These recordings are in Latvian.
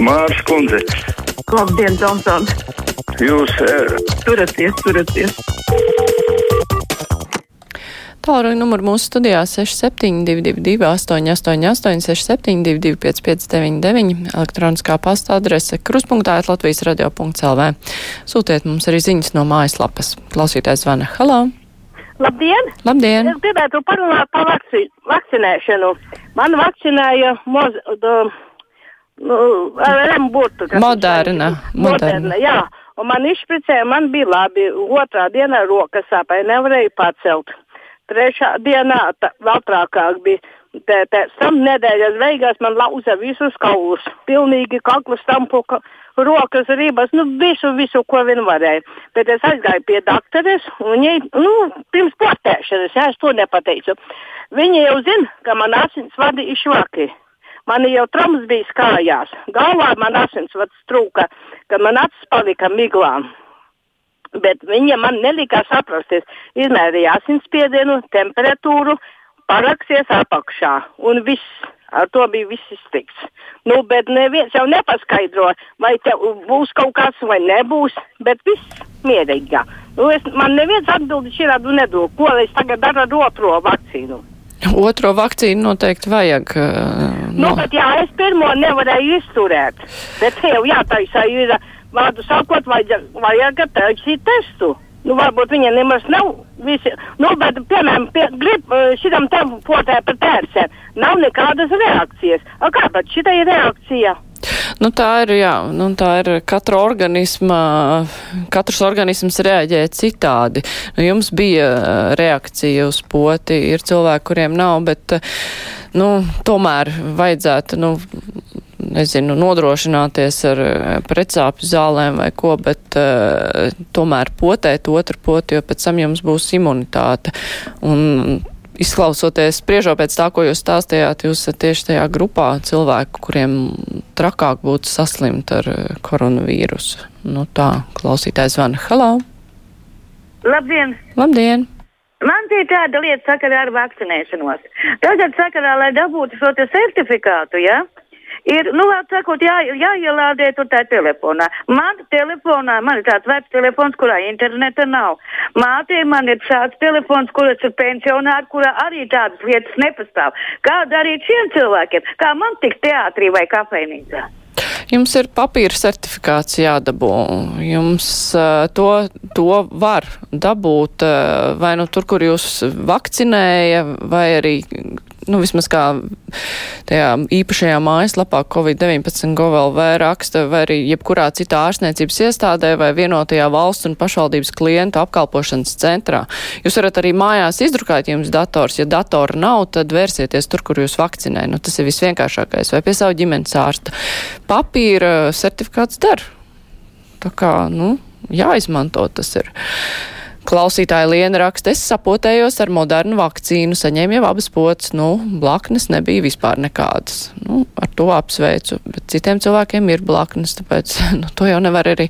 Mārs Kundze. Labdien, Džonsons! Jūs uh, turaties, turaties! Tālruņa numuru mūsu studijā 6722, 888, 672, 559, elektroniskā pasta adrese kruspunktā Latvijas radio.clv. Sūtiet mums arī ziņas no mājaslapas. Klausītājs zvana. Halo! Labdien! Labdien! Es gribētu parunāt par vakci vakcinēšanu. Man vakcinēja moz, do, nu, ar M-burtu. Moderna. Moderna, jā. Un man izšpricēja, man bija labi. Otrā dienā rokas sāpēja, nevarēju pacelt. Trešā dienā tā, vēl trakāk bija. Pēc tam nedēļas beigās man lauza visus kaulus. Pilnīgi kaklu stampu, ka, rokas, rības, nu visu, visu, ko vien varēja. Bet es aizgāju pie doktoras, un viņai, nu, pirms portēšanas, jā, es to nepateicu. Viņa jau zina, ka man asins vadi ir švaki. Man jau traumas bija kājās. Galvā man asinsvads trūka, kad man acis palika miglā. Bet viņa man nelika saprasties. Izmērīja asinsspiedienu, temperatūru, paraksties apakšā un viss. Ar to bija viss iztiks. Nu, bet neviens jau nepaskaidro, vai būs kaut kas vai nebūs, bet viss mierīgā. Nu, es, man neviens atbildi šādu nedod, ko es tagad daru ar otro vakcīnu. Otro vakcīnu noteikti vajag. Nu, no. bet jā, es pirmo nevarēju izturēt. Bet tev jātaisa ir, vārdu sakot, vajag, vajag taisīt testu. Nu, varbūt viņa nemaz nav visi. Nu, bet, piemēram, pie, grib šitam tam potē par tērsēm. Nav nekādas reakcijas. A, kāpēc šita ir reakcija? Nu, tā ir, jā, nu, tā ir katra organisma, katrs organisms reaģē citādi. Nu, jums bija reakcija uz poti, ir cilvēki, kuriem nav, bet, nu, tomēr vajadzētu, nu, nezinu, nodrošināties ar precāpju zālēm vai ko, bet uh, tomēr potēt otru poti, jo pēc tam jums būs imunitāte. Un, izklausoties, spriežot pēc tā, ko jūs stāstījāt, jūs esat tieši tajā grupā cilvēku, kuriem trakāk būtu saslimt ar eh, koronavīrusu. Nu tā, klausītājs zvana. Halo! Labdien! Labdien! Man tie tāda lieta sakarā ar vakcinēšanos. Tagad sakarā, lai dabūtu šo certifikātu, ja? Ir, nu, sakot, jā, jāielādē tur tā telefonā. Man telefonā, man ir tāds vecs telefons, kurā interneta nav. Mātei man ir šāds telefons, kuras ir pensionāri, kurā arī tādas lietas nepastāv. Kā darīt šiem cilvēkiem? Kā man tikt teātrī vai kafejnīcā? Jums ir papīra certifikāts jādabū. Jums uh, to, to var dabūt uh, vai nu tur, kur jūs vakcinēja, vai arī nu, vismaz kā tajā īpašajā mājaslapā Covid-19 GoVLV raksta, vai arī jebkurā citā ārstniecības iestādē vai vienotajā valsts un pašvaldības klientu apkalpošanas centrā. Jūs varat arī mājās izdrukāt jums dators. Ja datora nav, tad vērsieties tur, kur jūs vakcinē. Nu, tas ir visvienkāršākais. Vai pie savu ģimenes ārsta. Papīra certifikāts dar. Tā kā, nu, jāizmanto tas ir. Klausītāja Liena raksta, es sapotējos ar modernu vakcīnu, saņēmu jau abas potas, nu, blaknes nebija vispār nekādas. Nu, ar to apsveicu, bet citiem cilvēkiem ir blaknes, tāpēc, nu, to jau nevar arī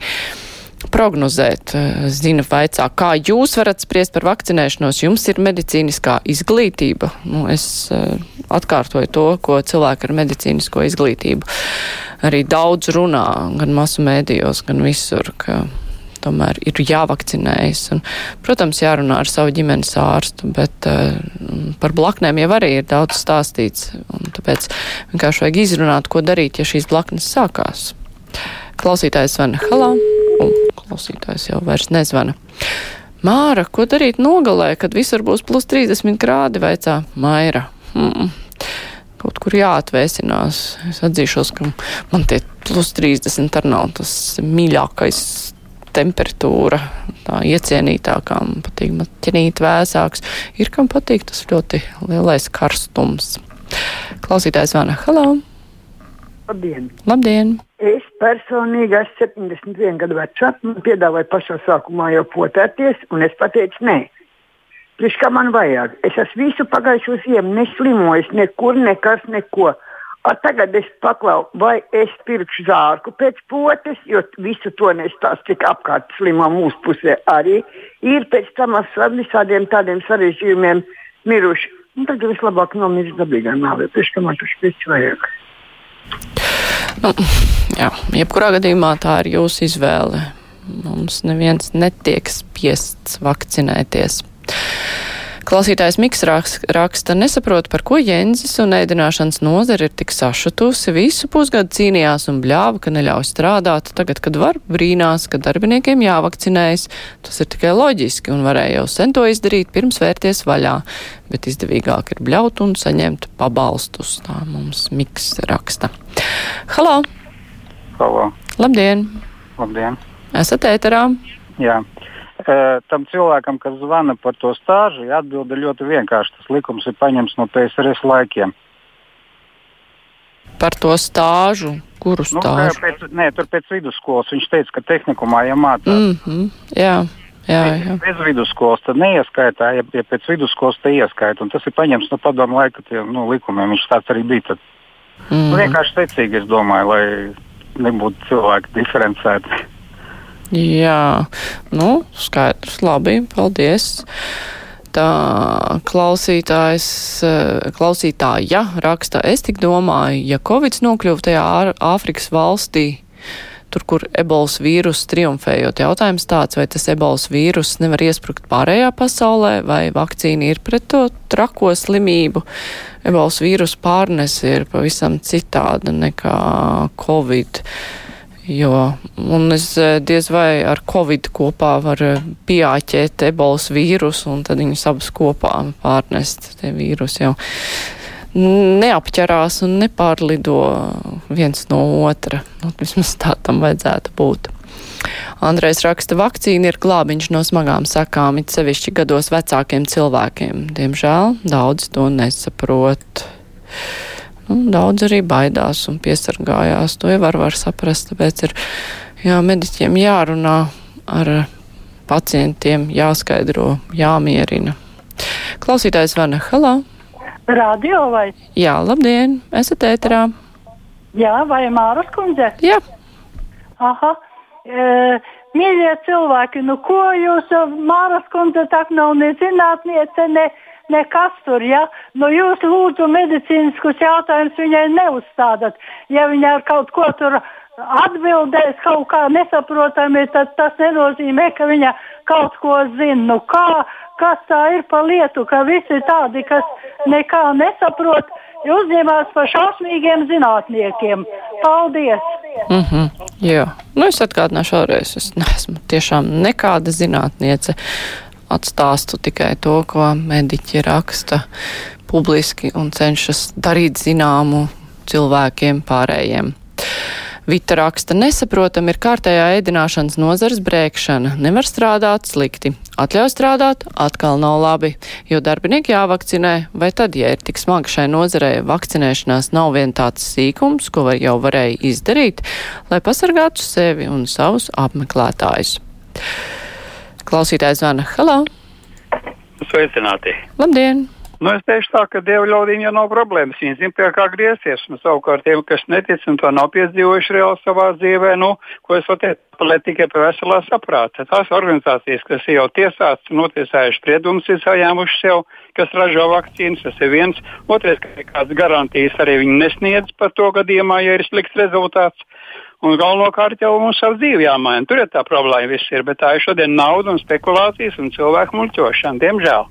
prognozēt. Zina vaicā, kā jūs varat spriest par vakcinēšanos, jums ir medicīniskā izglītība. Nu, es uh, atkārtoju to, ko cilvēki ar medicīnisko izglītību arī daudz runā, gan masu mēdījos, gan visur, ka tomēr ir jāvakcinējas. Un, protams, jārunā ar savu ģimenes ārstu, bet uh, par blaknēm jau arī ir daudz stāstīts. Tāpēc vienkārši vajag izrunāt, ko darīt, ja šīs blaknes sākās. Klausītājs zvana halā, un klausītājs jau vairs nezvana. Māra, ko darīt nogalē, kad visur būs plus 30 grādi, vaicā Maira. Hmm kaut kur jāatvēsinās. Es atzīšos, ka man tie plus 30 arī nav tas mīļākais temperatūra, tā iecienītākā, man patīk maķinīt vēsāks. Ir kam patīk tas ļoti lielais karstums. Klausītājs vana, halo! Labdien! Labdien! Es personīgi esmu 71 gadu vecs, man piedāvāja pašā sākumā jau potēties, un es pateicu, nē. Priekš kā man vajag? Es esmu visu pagājušo ziemu neslimojis, nekur, nekas, neko. A, tagad es paklau, vai es pirkšu zārku pēc potes, jo visu to nestāstu, cik apkārt slimā mūsu pusē arī ir pēc tam ar visādiem tādiem sarežģījumiem miruši. Un tad vislabāk nomirst dabīgā nāvē, pēc tam man tas viss vajag. Nu, jā, jebkurā gadījumā tā ir jūsu izvēle. Mums neviens netiek spiests vakcinēties. Klausītājs Miks raksta, nesaprot, par ko Jenzis un ēdināšanas nozara ir tik sašutusi. Visu pusgadu cīnījās un bļāva, ka neļauj strādāt. Tagad, kad var, brīnās, ka darbiniekiem jāvakcinējas. Tas ir tikai loģiski un varēja jau sen to izdarīt, pirms vērties vaļā. Bet izdevīgāk ir bļaut un saņemt pabalstus. Tā mums Miks raksta. Halo! Halo! Labdien! Labdien! Esat ēterā? Jā tam cilvēkam, kas zvana par to stāžu, atbilde ļoti vienkārši. Tas likums ir paņemts no PSRS laikiem. Par to stāžu, kuru stāžu? Nu, pēc, nē, tur pēc vidusskolas viņš teica, ka tehnikumā jāmācās. Mm -hmm, jā. Jā, jā. Bez vidusskolas tad neieskaitā, ja, ja pēc vidusskolas te ieskaita. Tas ir paņemts no padomu laika tie, nu, likumiem. Viņš tāds arī bija. Tad. Mm. Nu, vienkārši secīgi, es domāju, lai nebūtu cilvēki diferencēti. Jā, nu, skaidrs, labi, paldies. Tā klausītājs, eh, klausītāja raksta, es tik domāju, ja Covid nokļuva tajā Āfrikas valstī, tur, kur ebolas vīrus triumfējot, jautājums tāds, vai tas ebolas vīrus nevar iesprukt pārējā pasaulē, vai vakcīna ir pret to trako slimību. Ebolas vīrus pārnes ir pavisam citāda nekā Covid. Jo, un es eh, diez vai ar covid kopā var eh, pieāķēt ebolas vīrusu un tad viņus abus kopā pārnest. Tie vīrusi jau neapķerās un nepārlido viens no otra. Nu, vismaz tā tam vajadzētu būt. Andrejs raksta, vakcīna ir glābiņš no smagām sakām, it sevišķi gados vecākiem cilvēkiem. Diemžēl daudz to nesaprot. Nu, daudz arī baidās un piesargājās. To jau var, var saprast, tāpēc ir jā, mediķiem jārunā ar pacientiem, jāskaidro, jāmierina. Klausītājs Vana Halā. Radio vai? Jā, labdien, esat ēterā. Jā, vai Māras kundze? Jā. Aha. E, mīļie cilvēki, nu ko jūs, Māras kundze, tā nav ne zinātniece, ne nekas tur, ja? Nu, jūs lūdzu medicīniskus jautājumus viņai neuzstādat. Ja viņa ar kaut ko tur atbildēs kaut kā nesaprotami, tad tas nenozīmē, ka viņa kaut ko zina. Nu, kā, kas tā ir pa lietu, ka visi tādi, kas nekā nesaprot, uzņemās par šausmīgiem zinātniekiem. Paldies! Mm -hmm, jā, nu es atgādināšu vēlreiz, es neesmu tiešām nekāda zinātniece atstāstu tikai to, ko mediķi raksta publiski un cenšas darīt zināmu cilvēkiem pārējiem. Vita raksta, nesaprotam ir kārtējā ēdināšanas nozars brēkšana. Nevar strādāt slikti. Atļauj strādāt, atkal nav labi, jo darbinieki jāvakcinē, vai tad, ja ir tik smagi šai nozarei, vakcinēšanās nav vien tāds sīkums, ko var jau varēja izdarīt, lai pasargātu sevi un savus apmeklētājus. Klausītājs zvana. Halo! Sveicināti! Labdien! Nu, es teikšu tā, ka dievu ļaudīm jau nav problēmas. Viņi zina, pie kā griezties. Un savukārt tiem, kas netic un to nav piedzīvojuši reāli savā dzīvē, nu, ko es varu teikt, paliek tikai pie veselā saprāta. Tās organizācijas, kas jau tiesāts notiesājuši spriedumus, ir saņēmuši sev, kas ražo vakcīnas, tas ir viens. Otrais, ka kādas garantijas arī viņi nesniedz par to gadījumā, ja ir slikts rezultāts. Un galvenokārt jau mums savu dzīvi jāmaina. Tur ir tā problēma, viss ir. Bet tā ir šodien nauda un spekulācijas un cilvēku muļķošana, diemžēl.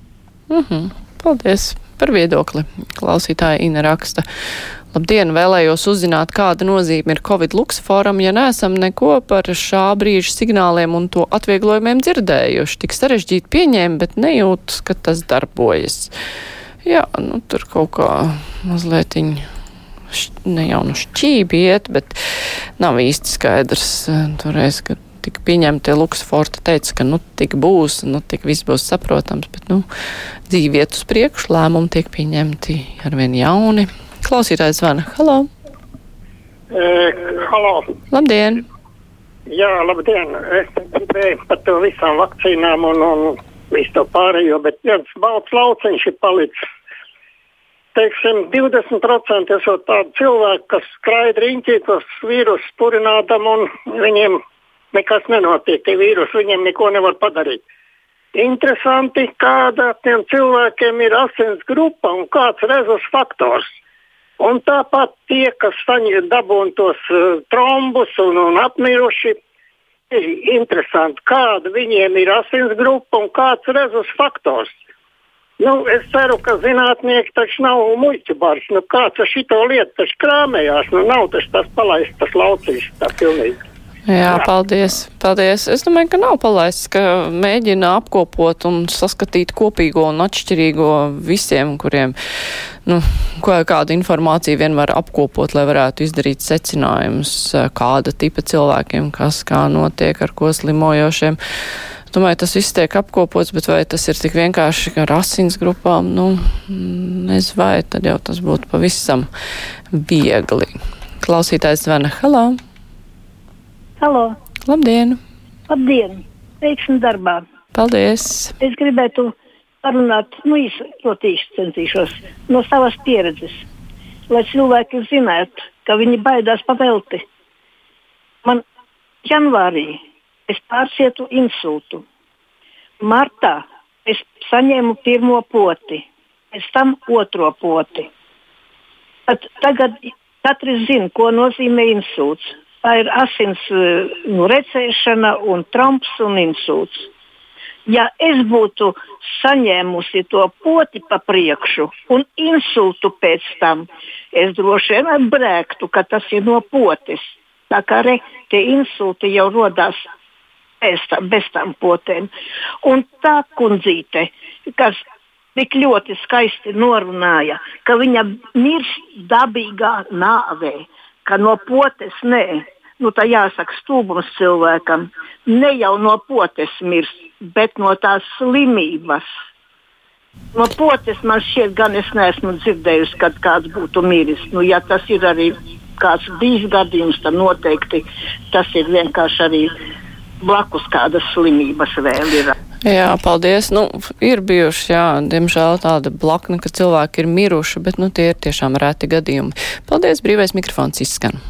Mm -hmm. Paldies par viedokli. Klausītāja Ina raksta. Labdien, vēlējos uzzināt, kāda nozīme ir Covid luksusforam, ja neesam neko par šā brīža signāliem un to atvieglojumiem dzirdējuši. Tik sarežģīti pieņēma, bet nejūt, ka tas darbojas. Jā, nu tur kaut kā mazliet ne jau nu šķībi iet, bet nav īsti skaidrs eh, toreiz, kad tika pieņemti Luksforta teica, ka nu tik būs, nu tik viss būs saprotams, bet nu dzīve iet uz priekšu, lēmumi tiek pieņemti arvien jauni. Klausītājs zvana. Halo! E, halo! Labdien! Jā, labdien! Es gribēju par to visām vakcīnām un, un visu to pārējo, bet viens balts lauciņš ir palicis teiksim, 20% esot tādi cilvēki, kas skraida riņķī tos vīrusus purinādam un viņiem nekas nenotiek. Tie vīrusi viņiem neko nevar padarīt. Interesanti, kāda tiem cilvēkiem ir asins grupa un kāds rezultāts faktors. Un tāpat tie, kas saņem dabūn tos uh, trombus un, un apmiruši, ir interesanti, kāda viņiem ir asins grupa un kāds rezus faktors. Nu, es ceru, ka zinātnieki taču nav muļķu bars. Nu, kāds ar šito lietu taču krāmējās? Nu, nav taču tas palaists, tas laucīs tā pilnīgi. Jā, paldies. paldies. Es domāju, ka nav palaists, ka mēģina apkopot un saskatīt kopīgo un atšķirīgo visiem, kuriem, nu, ko, kādu informāciju vien var apkopot, lai varētu izdarīt secinājumus, kāda tipa cilvēkiem, kas kā notiek ar ko slimojošiem. Domāju, tas viss tiek apkopots, bet vai tas ir tik vienkārši ar asins grupām, nu, nezinu, vai tad jau tas būtu pavisam viegli. Klausītājs zvana Halā. Halo! Labdien! Labdien! Veiksmi darbā! Paldies! Es gribētu parunāt, nu, īsi, ļoti īsi centīšos, no savas pieredzes, lai cilvēki zinātu, ka viņi baidās pavelti. Man janvārī es pārcietu insultu. Martā es saņēmu pirmo poti, pēc tam otro poti. Pat tagad katrs zina, ko nozīmē insults tā ir asins eh, nu, recēšana, un tromps un insults. Ja es būtu saņēmusi to poti pa priekšu un insultu pēc tam, es droši vien atbrēktu, ka tas ir no potes. Tā kā re, tie insulti jau rodās bez, bez tām potēm. Un tā kundzīte, kas tik ļoti skaisti norunāja, ka viņa mirst dabīgā nāvē, ka no potes nē nu, tā jāsaka, stulbums cilvēkam ne jau no potes mirst, bet no tās slimības. No potes man šķiet, gan es neesmu dzirdējusi, kad kāds būtu miris. Nu, ja tas ir arī kāds bijis gadījums, tad noteikti tas ir vienkārši arī blakus kādas slimības vēl ir. Jā, paldies. Nu, ir bijuši, jā, diemžēl tāda blakna, ka cilvēki ir miruši, bet nu, tie ir tiešām reti gadījumi. Paldies, brīvais mikrofons izskan.